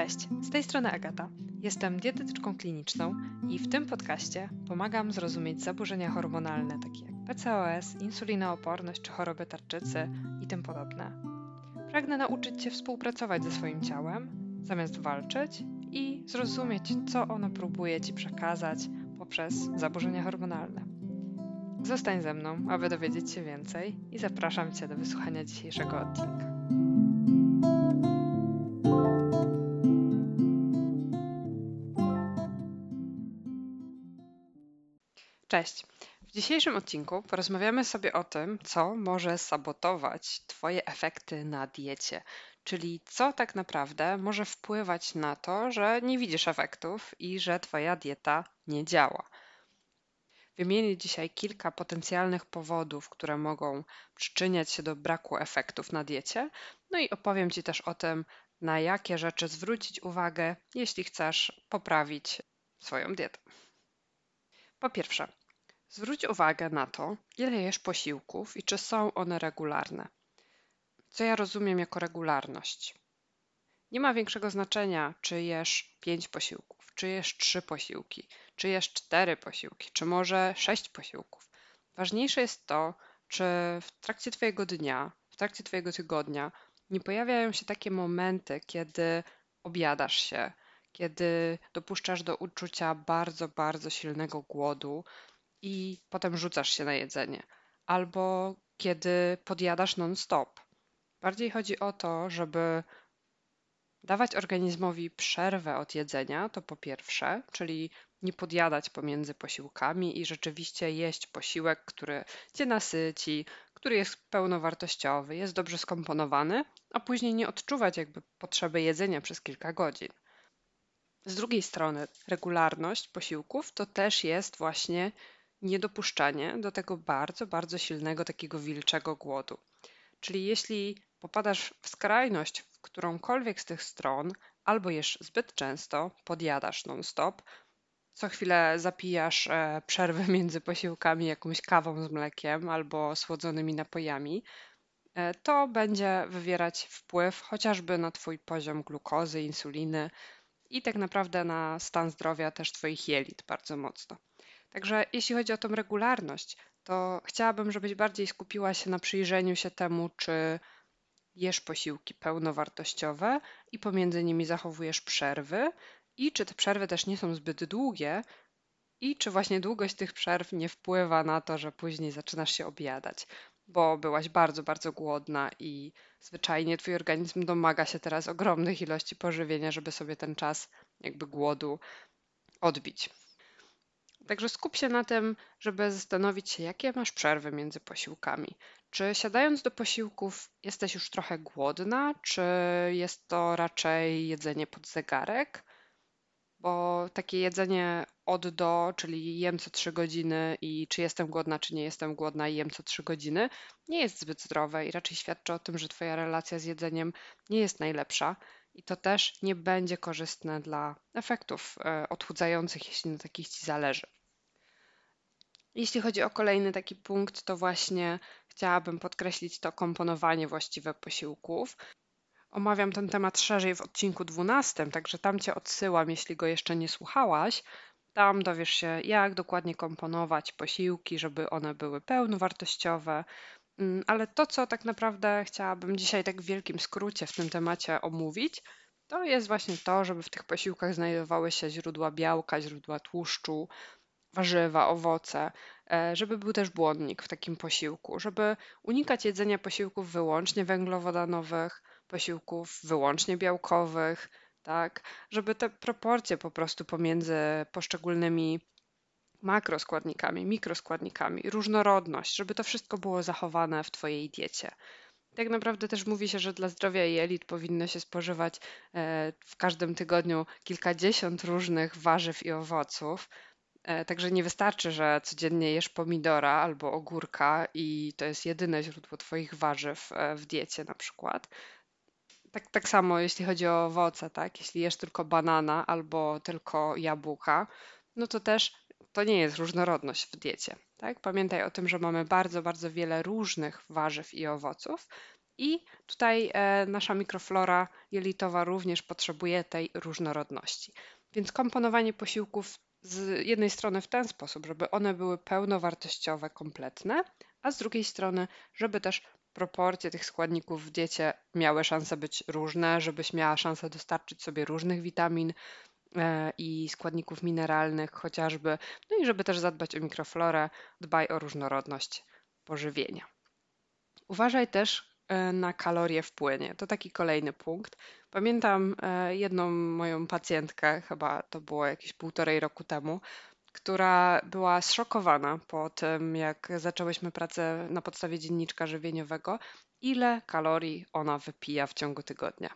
Cześć, z tej strony Agata. Jestem dietetyczką kliniczną i w tym podcaście pomagam zrozumieć zaburzenia hormonalne takie jak PCOS, insulinooporność czy choroby tarczycy i tym podobne. Pragnę nauczyć Cię współpracować ze swoim ciałem, zamiast walczyć i zrozumieć, co ono próbuje Ci przekazać poprzez zaburzenia hormonalne. Zostań ze mną, aby dowiedzieć się więcej i zapraszam Cię do wysłuchania dzisiejszego odcinka. Cześć. W dzisiejszym odcinku porozmawiamy sobie o tym, co może sabotować Twoje efekty na diecie, czyli co tak naprawdę może wpływać na to, że nie widzisz efektów i że Twoja dieta nie działa. Wymienię dzisiaj kilka potencjalnych powodów, które mogą przyczyniać się do braku efektów na diecie, no i opowiem Ci też o tym, na jakie rzeczy zwrócić uwagę, jeśli chcesz poprawić swoją dietę. Po pierwsze, zwróć uwagę na to, ile jesz posiłków i czy są one regularne. Co ja rozumiem jako regularność? Nie ma większego znaczenia, czy jesz 5 posiłków, czy jesz 3 posiłki, czy jesz 4 posiłki, czy może 6 posiłków. Ważniejsze jest to, czy w trakcie Twojego dnia, w trakcie Twojego tygodnia nie pojawiają się takie momenty, kiedy objadasz się, kiedy dopuszczasz do uczucia bardzo, bardzo silnego głodu i potem rzucasz się na jedzenie, albo kiedy podjadasz non-stop. Bardziej chodzi o to, żeby dawać organizmowi przerwę od jedzenia, to po pierwsze, czyli nie podjadać pomiędzy posiłkami i rzeczywiście jeść posiłek, który cię nasyci, który jest pełnowartościowy, jest dobrze skomponowany, a później nie odczuwać jakby potrzeby jedzenia przez kilka godzin. Z drugiej strony, regularność posiłków to też jest właśnie niedopuszczanie do tego bardzo, bardzo silnego takiego wilczego głodu. Czyli jeśli popadasz w skrajność w którąkolwiek z tych stron, albo jesz zbyt często, podjadasz non-stop, co chwilę zapijasz e, przerwę między posiłkami jakąś kawą z mlekiem albo słodzonymi napojami, e, to będzie wywierać wpływ chociażby na Twój poziom glukozy, insuliny, i tak naprawdę na stan zdrowia też Twoich jelit bardzo mocno. Także jeśli chodzi o tą regularność, to chciałabym, żebyś bardziej skupiła się na przyjrzeniu się temu, czy jesz posiłki pełnowartościowe i pomiędzy nimi zachowujesz przerwy, i czy te przerwy też nie są zbyt długie, i czy właśnie długość tych przerw nie wpływa na to, że później zaczynasz się objadać bo byłaś bardzo, bardzo głodna i zwyczajnie twój organizm domaga się teraz ogromnych ilości pożywienia, żeby sobie ten czas jakby głodu odbić. Także skup się na tym, żeby zastanowić się, jakie masz przerwy między posiłkami. Czy siadając do posiłków jesteś już trochę głodna, czy jest to raczej jedzenie pod zegarek? bo takie jedzenie od do, czyli jem co 3 godziny i czy jestem głodna, czy nie jestem głodna i jem co 3 godziny, nie jest zbyt zdrowe i raczej świadczy o tym, że Twoja relacja z jedzeniem nie jest najlepsza i to też nie będzie korzystne dla efektów e, odchudzających, jeśli na takich Ci zależy. Jeśli chodzi o kolejny taki punkt, to właśnie chciałabym podkreślić to komponowanie właściwe posiłków, Omawiam ten temat szerzej w odcinku 12, także tam Cię odsyłam, jeśli go jeszcze nie słuchałaś. Tam dowiesz się, jak dokładnie komponować posiłki, żeby one były pełnowartościowe. Mm, ale to, co tak naprawdę chciałabym dzisiaj tak w wielkim skrócie w tym temacie omówić, to jest właśnie to, żeby w tych posiłkach znajdowały się źródła białka, źródła tłuszczu, warzywa, owoce, e, żeby był też błonnik w takim posiłku, żeby unikać jedzenia posiłków wyłącznie węglowodanowych, posiłków wyłącznie białkowych, tak, żeby te proporcje po prostu pomiędzy poszczególnymi makroskładnikami, mikroskładnikami, różnorodność, żeby to wszystko było zachowane w Twojej diecie. Tak naprawdę też mówi się, że dla zdrowia jelit powinno się spożywać e, w każdym tygodniu kilkadziesiąt różnych warzyw i owoców. E, także nie wystarczy, że codziennie jesz pomidora albo ogórka i to jest jedyne źródło Twoich warzyw e, w diecie na przykład, tak, tak samo jeśli chodzi o owoce, tak? Jeśli jesz tylko banana albo tylko jabłka, no to też to nie jest różnorodność w diecie, tak? Pamiętaj o tym, że mamy bardzo, bardzo wiele różnych warzyw i owoców I tutaj e, nasza mikroflora jelitowa również potrzebuje tej różnorodności. Więc komponowanie posiłków z jednej strony w ten sposób, żeby one były pełnowartościowe, kompletne, a z drugiej strony, żeby też proporcje tych składników w diecie miały szansę być różne, żebyś miała szansę dostarczyć sobie różnych witamin i składników mineralnych chociażby, no i żeby też zadbać o mikroflorę, dbaj o różnorodność pożywienia. Uważaj też e, na kalorie w płynie. To taki kolejny punkt. Pamiętam e, jedną moją pacjentkę, chyba to było jakieś półtorej roku temu, która była zszokowana po tym, jak zaczęłyśmy pracę na podstawie dzienniczka żywieniowego, ile kalorii ona wypija w ciągu tygodnia.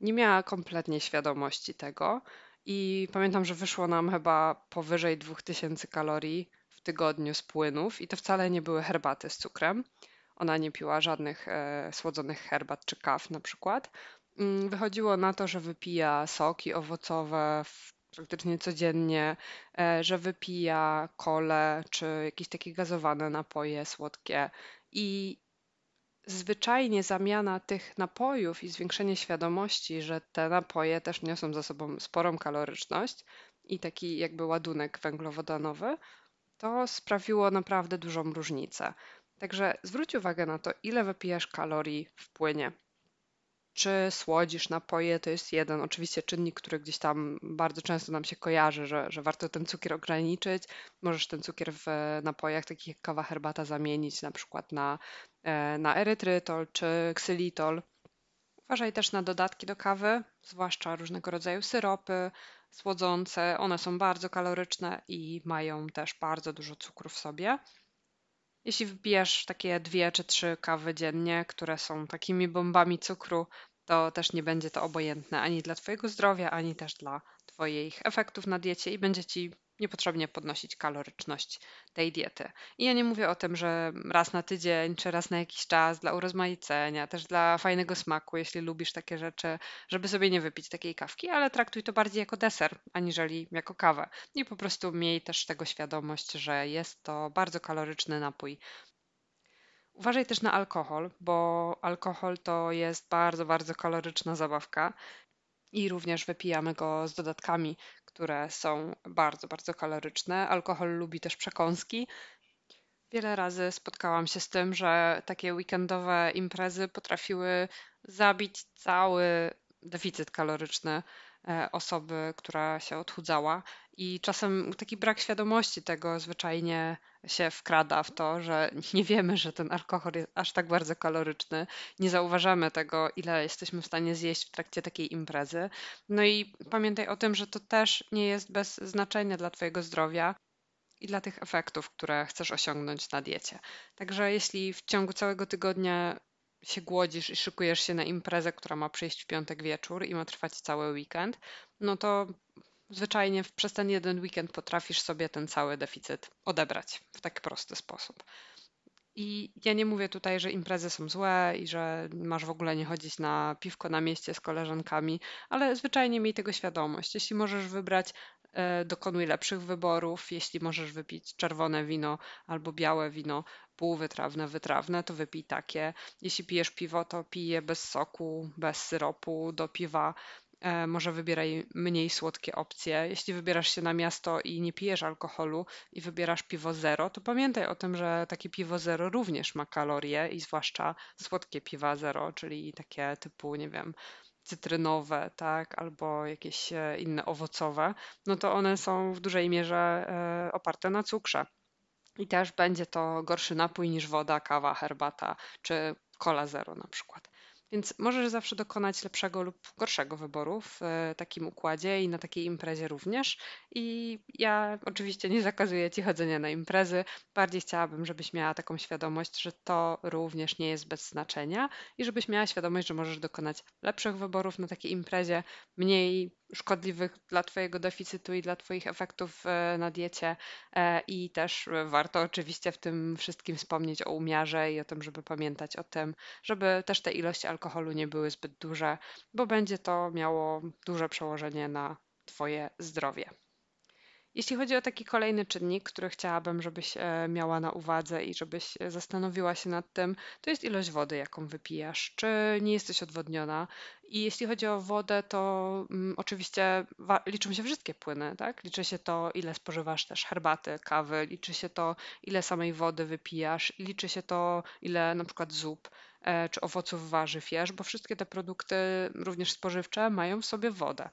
Nie miała kompletnie świadomości tego i pamiętam, że wyszło nam chyba powyżej 2000 kalorii w tygodniu z płynów i to wcale nie były herbaty z cukrem. Ona nie piła żadnych e, słodzonych herbat czy kaw na przykład. Mm, wychodziło na to, że wypija soki owocowe praktycznie codziennie, e, że wypija kole czy jakieś takie gazowane napoje słodkie i zwyczajnie zamiana tych napojów i zwiększenie świadomości, że te napoje też niosą za sobą sporą kaloryczność i taki jakby ładunek węglowodanowy, to sprawiło naprawdę dużą różnicę. Także zwróć uwagę na to, ile wypijasz kalorii w płynie. Czy słodzisz napoje, to jest jeden oczywiście czynnik, który gdzieś tam bardzo często nam się kojarzy, że, że warto ten cukier ograniczyć. Możesz ten cukier w napojach takich jak kawa, herbata zamienić na przykład na, e, na erytrytol czy ksylitol. Uważaj też na dodatki do kawy, zwłaszcza różnego rodzaju syropy słodzące. One są bardzo kaloryczne i mają też bardzo dużo cukru w sobie. Jeśli wypijasz takie dwie czy trzy kawy dziennie, które są takimi bombami cukru, to też nie będzie to obojętne ani dla Twojego zdrowia, ani też dla Twoich efektów na diecie i będzie Ci niepotrzebnie podnosić kaloryczność tej diety. I ja nie mówię o tym, że raz na tydzień czy raz na jakiś czas dla urozmaicenia, też dla fajnego smaku, jeśli lubisz takie rzeczy, żeby sobie nie wypić takiej kawki, ale traktuj to bardziej jako deser, aniżeli jako kawę. I po prostu miej też tego świadomość, że jest to bardzo kaloryczny napój. Uważaj też na alkohol, bo alkohol to jest bardzo, bardzo kaloryczna zabawka i również wypijamy go z dodatkami, które są bardzo, bardzo kaloryczne. Alkohol lubi też przekąski. Wiele razy spotkałam się z tym, że takie weekendowe imprezy potrafiły zabić cały deficyt kaloryczny e, osoby, która się odchudzała. I czasem taki brak świadomości tego zwyczajnie się wkrada w to, że nie wiemy, że ten alkohol jest aż tak bardzo kaloryczny, nie zauważamy tego, ile jesteśmy w stanie zjeść w trakcie takiej imprezy. No i pamiętaj o tym, że to też nie jest bez znaczenia dla Twojego zdrowia i dla tych efektów, które chcesz osiągnąć na diecie. Także jeśli w ciągu całego tygodnia się głodzisz i szykujesz się na imprezę, która ma przyjść w piątek wieczór i ma trwać cały weekend, no to zwyczajnie przez ten jeden weekend potrafisz sobie ten cały deficyt odebrać w taki prosty sposób. I ja nie mówię tutaj, że imprezy są złe i że masz w ogóle nie chodzić na piwko na mieście z koleżankami, ale zwyczajnie miej tego świadomość. Jeśli możesz wybrać, e, dokonuj lepszych wyborów. Jeśli możesz wypić czerwone wino albo białe wino, półwytrawne, wytrawne, to wypij takie. Jeśli pijesz piwo, to pij je bez soku, bez syropu do piwa. E, może wybieraj mniej słodkie opcje. Jeśli wybierasz się na miasto i nie pijesz alkoholu i wybierasz piwo zero, to pamiętaj o tym, że takie piwo zero również ma kalorie i zwłaszcza słodkie piwa zero, czyli takie typu, nie wiem, cytrynowe, tak, albo jakieś e, inne owocowe, no to one są w dużej mierze e, oparte na cukrze. I też będzie to gorszy napój niż woda, kawa, herbata czy cola zero na przykład. Więc możesz zawsze dokonać lepszego lub gorszego wyboru w e, takim układzie i na takiej imprezie również. I ja oczywiście nie zakazuję ci chodzenia na imprezy. Bardziej chciałabym, żebyś miała taką świadomość, że to również nie jest bez znaczenia i żebyś miała świadomość, że możesz dokonać lepszych wyborów na takiej imprezie, mniej szkodliwych dla Twojego deficytu i dla Twoich efektów e, na diecie. E, I też warto oczywiście w tym wszystkim wspomnieć o umiarze i o tym, żeby pamiętać o tym, żeby też te ilości alkoholu nie były zbyt duże, bo będzie to miało duże przełożenie na Twoje zdrowie. Jeśli chodzi o taki kolejny czynnik, który chciałabym, żebyś e, miała na uwadze i żebyś e, zastanowiła się nad tym, to jest ilość wody, jaką wypijasz. Czy nie jesteś odwodniona? I jeśli chodzi o wodę, to mm, oczywiście liczą się wszystkie płyny, tak? Liczy się to, ile spożywasz też herbaty, kawy, liczy się to, ile samej wody wypijasz, liczy się to, ile na przykład zup e, czy owoców, warzyw jesz, bo wszystkie te produkty, również spożywcze, mają w sobie wodę.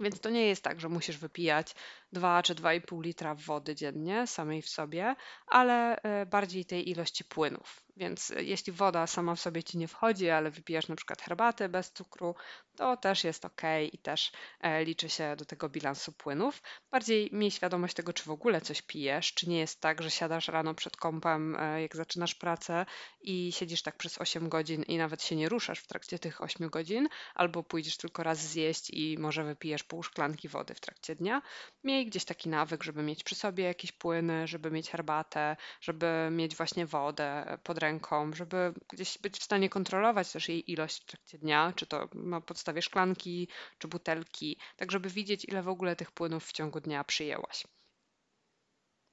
Więc to nie jest tak, że musisz wypijać 2 czy 2,5 litra wody dziennie samej w sobie, ale e, bardziej tej ilości płynów. Więc e, jeśli woda sama w sobie ci nie wchodzi, ale wypijasz na przykład herbatę bez cukru, to też jest ok i też e, liczy się do tego bilansu płynów. Bardziej miej świadomość tego, czy w ogóle coś pijesz, czy nie jest tak, że siadasz rano przed kąpem, jak zaczynasz pracę i siedzisz tak przez 8 godzin i nawet się nie ruszasz w trakcie tych 8 godzin, albo pójdziesz tylko raz zjeść i może wypijesz pół szklanki wody w trakcie dnia. Miej gdzieś taki nawyk, żeby mieć przy sobie jakieś płyny, żeby mieć herbatę, żeby mieć właśnie wodę pod ręką, żeby gdzieś być w stanie kontrolować też jej ilość w trakcie dnia, czy to na podstawie szklanki, czy butelki, tak żeby widzieć, ile w ogóle tych płynów w ciągu dnia przyjęłaś.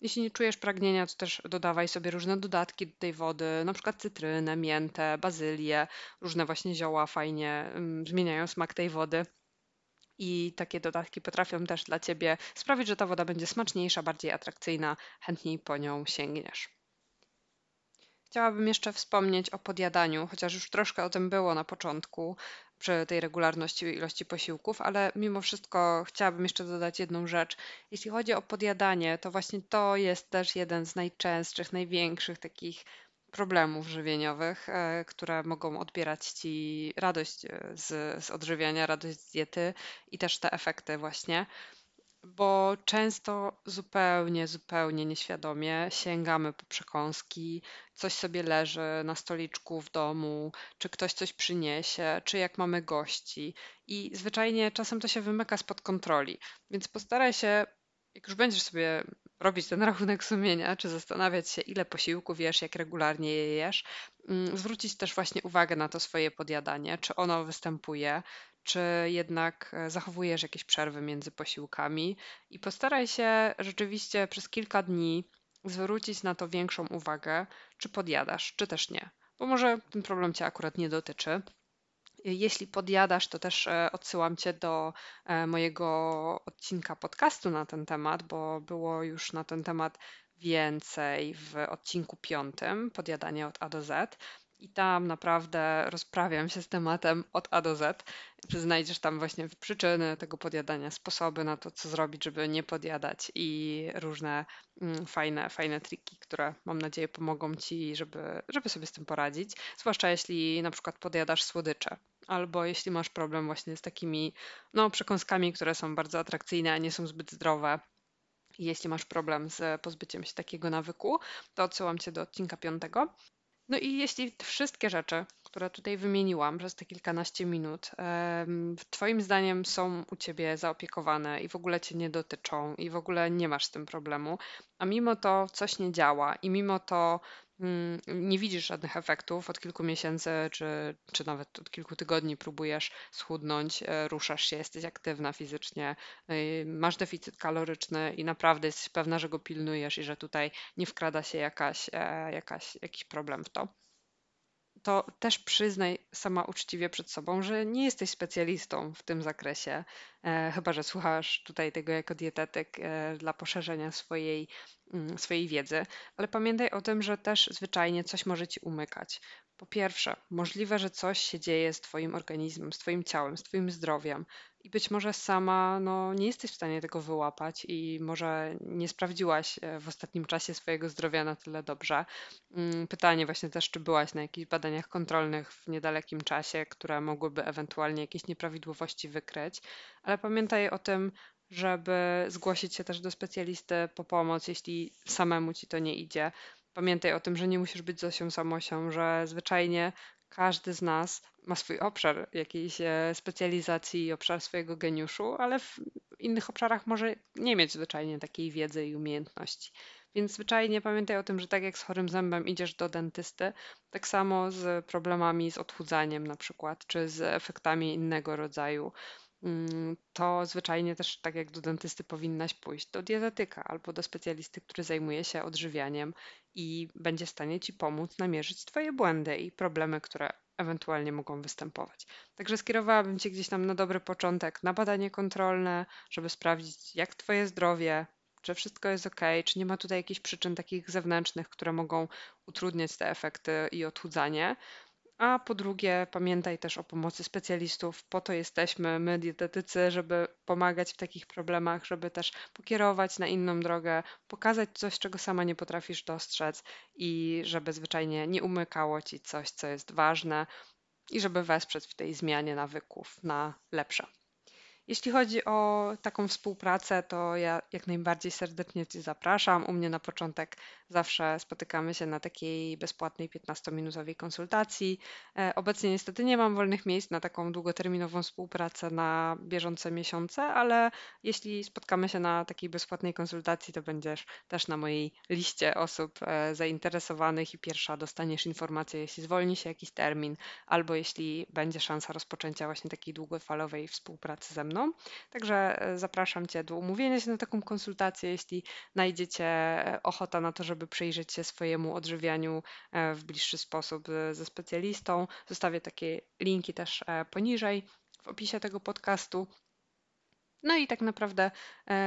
Jeśli nie czujesz pragnienia, to też dodawaj sobie różne dodatki do tej wody, na przykład cytrynę, miętę, bazylię, różne właśnie zioła fajnie mm, zmieniają smak tej wody i takie dodatki potrafią też dla Ciebie sprawić, że ta woda będzie smaczniejsza, bardziej atrakcyjna, chętniej po nią sięgniesz. Chciałabym jeszcze wspomnieć o podjadaniu, chociaż już troszkę o tym było na początku, przy tej regularności ilości posiłków, ale mimo wszystko chciałabym jeszcze dodać jedną rzecz. Jeśli chodzi o podjadanie, to właśnie to jest też jeden z najczęstszych, największych takich problemów żywieniowych, e, które mogą odbierać ci radość e, z, z odżywiania, radość z diety i też te efekty właśnie. Bo często zupełnie, zupełnie nieświadomie sięgamy po przekąski, coś sobie leży na stoliczku w domu, czy ktoś coś przyniesie, czy jak mamy gości. I zwyczajnie czasem to się wymyka spod kontroli. Więc postaraj się jak już będziesz sobie robić ten rachunek sumienia, czy zastanawiać się, ile posiłków jesz, jak regularnie je jesz, mm, zwrócić też właśnie uwagę na to swoje podjadanie, czy ono występuje, czy jednak e, zachowujesz jakieś przerwy między posiłkami i postaraj się rzeczywiście przez kilka dni zwrócić na to większą uwagę, czy podjadasz, czy też nie. Bo może ten problem Cię akurat nie dotyczy, jeśli podjadasz, to też e, odsyłam Cię do e, mojego odcinka podcastu na ten temat, bo było już na ten temat więcej w odcinku piątym, podjadanie od A do Z. I tam naprawdę rozprawiam się z tematem od A do Z. Znajdziesz tam właśnie przyczyny tego podjadania, sposoby na to, co zrobić, żeby nie podjadać i różne mm, fajne, fajne triki, które mam nadzieję pomogą Ci, żeby, żeby sobie z tym poradzić. Zwłaszcza jeśli na przykład podjadasz słodycze, albo jeśli masz problem właśnie z takimi no, przekąskami, które są bardzo atrakcyjne, a nie są zbyt zdrowe. Jeśli masz problem z pozbyciem się takiego nawyku, to odsyłam Cię do odcinka piątego. No i jeśli wszystkie rzeczy, które tutaj wymieniłam przez te kilkanaście minut, Twoim zdaniem są u Ciebie zaopiekowane i w ogóle Cię nie dotyczą i w ogóle nie masz z tym problemu, a mimo to coś nie działa i mimo to Mm, nie widzisz żadnych efektów od kilku miesięcy, czy, czy nawet od kilku tygodni próbujesz schudnąć, e, ruszasz się, jesteś aktywna fizycznie, y, masz deficyt kaloryczny i naprawdę jesteś pewna, że go pilnujesz i że tutaj nie wkrada się jakaś, e, jakaś, jakiś problem w to to też przyznaj sama uczciwie przed sobą, że nie jesteś specjalistą w tym zakresie, e, chyba że słuchasz tutaj tego jako dietetyk e, dla poszerzenia swojej, mm, swojej wiedzy, ale pamiętaj o tym, że też zwyczajnie coś może ci umykać. Po pierwsze, możliwe, że coś się dzieje z Twoim organizmem, z Twoim ciałem, z Twoim zdrowiem i być może sama no, nie jesteś w stanie tego wyłapać i może nie sprawdziłaś e, w ostatnim czasie swojego zdrowia na tyle dobrze. Mm, pytanie właśnie też, czy byłaś na jakichś badaniach kontrolnych w niedalekim czasie, które mogłyby ewentualnie jakieś nieprawidłowości wykryć, ale pamiętaj o tym, żeby zgłosić się też do specjalisty po pomoc, jeśli samemu ci to nie idzie. Pamiętaj o tym, że nie musisz być Zosią Samosią, że zwyczajnie każdy z nas ma swój obszar jakiejś e, specjalizacji i obszar swojego geniuszu, ale w innych obszarach może nie mieć zwyczajnie takiej wiedzy i umiejętności. Więc zwyczajnie pamiętaj o tym, że tak jak z chorym zębem idziesz do dentysty, tak samo z problemami z odchudzaniem na przykład, czy z efektami innego rodzaju. Mm, to zwyczajnie też tak jak do dentysty powinnaś pójść do dietetyka albo do specjalisty, który zajmuje się odżywianiem i będzie w stanie ci pomóc namierzyć twoje błędy i problemy, które ewentualnie mogą występować. Także skierowałabym cię gdzieś tam na dobry początek na badanie kontrolne, żeby sprawdzić, jak twoje zdrowie, czy wszystko jest ok, czy nie ma tutaj jakichś przyczyn takich zewnętrznych, które mogą utrudniać te efekty i odchudzanie. A po drugie, pamiętaj też o pomocy specjalistów. Po to jesteśmy my, dietetycy, żeby pomagać w takich problemach, żeby też pokierować na inną drogę, pokazać coś, czego sama nie potrafisz dostrzec i żeby zwyczajnie nie umykało ci coś, co jest ważne i żeby wesprzeć w tej zmianie nawyków na lepsze. Jeśli chodzi o taką współpracę, to ja jak najbardziej serdecznie Cię zapraszam. U mnie na początek zawsze spotykamy się na takiej bezpłatnej 15-minutowej konsultacji. E, obecnie niestety nie mam wolnych miejsc na taką długoterminową współpracę na bieżące miesiące, ale jeśli spotkamy się na takiej bezpłatnej konsultacji, to będziesz też na mojej liście osób e, zainteresowanych i pierwsza dostaniesz informację, jeśli zwolni się jakiś termin, albo jeśli będzie szansa rozpoczęcia właśnie takiej długofalowej współpracy ze mną. Także e, zapraszam Cię do umówienia się na taką konsultację, jeśli znajdziecie e, ochota na to, żeby przyjrzeć się swojemu odżywianiu e, w bliższy sposób ze specjalistą. Zostawię takie linki też poniżej w opisie tego podcastu. No i tak naprawdę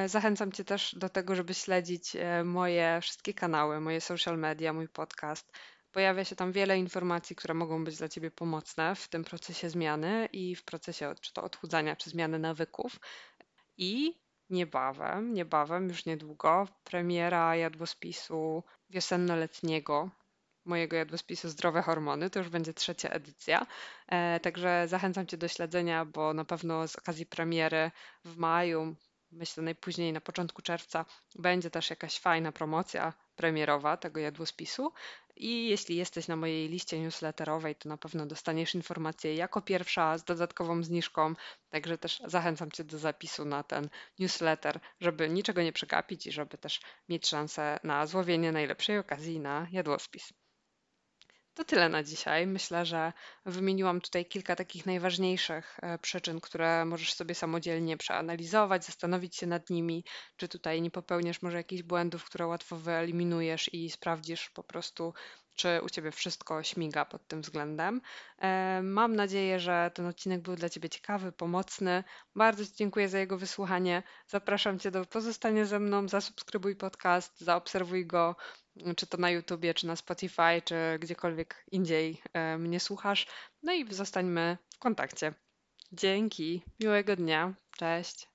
zachęcam Cię też do tego, żeby śledzić moje wszystkie kanały, moje social media, mój podcast. Pojawia się tam wiele informacji, które mogą być dla Ciebie pomocne w tym procesie zmiany i w procesie czy to odchudzania, czy zmiany nawyków. I niebawem, niebawem, już niedługo, premiera jadłospisu wiosenno-letniego, mojego jadłospisu Zdrowe Hormony. To już będzie trzecia edycja. E, także zachęcam Cię do śledzenia, bo na pewno z okazji premiery w maju, myślę najpóźniej na początku czerwca, będzie też jakaś fajna promocja premierowa tego jadłospisu. I jeśli jesteś na mojej liście newsletterowej, to na pewno dostaniesz informację jako pierwsza z dodatkową zniżką. Także też zachęcam Cię do zapisu na ten newsletter, żeby niczego nie przegapić i żeby też mieć szansę na złowienie najlepszej okazji na jadłospis. To tyle na dzisiaj. Myślę, że wymieniłam tutaj kilka takich najważniejszych e, przyczyn, które możesz sobie samodzielnie przeanalizować, zastanowić się nad nimi, czy tutaj nie popełniasz może jakichś błędów, które łatwo wyeliminujesz i sprawdzisz po prostu, czy u Ciebie wszystko śmiga pod tym względem. E, mam nadzieję, że ten odcinek był dla Ciebie ciekawy, pomocny. Bardzo Ci dziękuję za jego wysłuchanie. Zapraszam Cię do pozostania ze mną, zasubskrybuj podcast, zaobserwuj go, czy to na YouTubie, czy na Spotify, czy gdziekolwiek indziej e, mnie słuchasz. No i zostańmy w kontakcie. Dzięki, miłego dnia, cześć.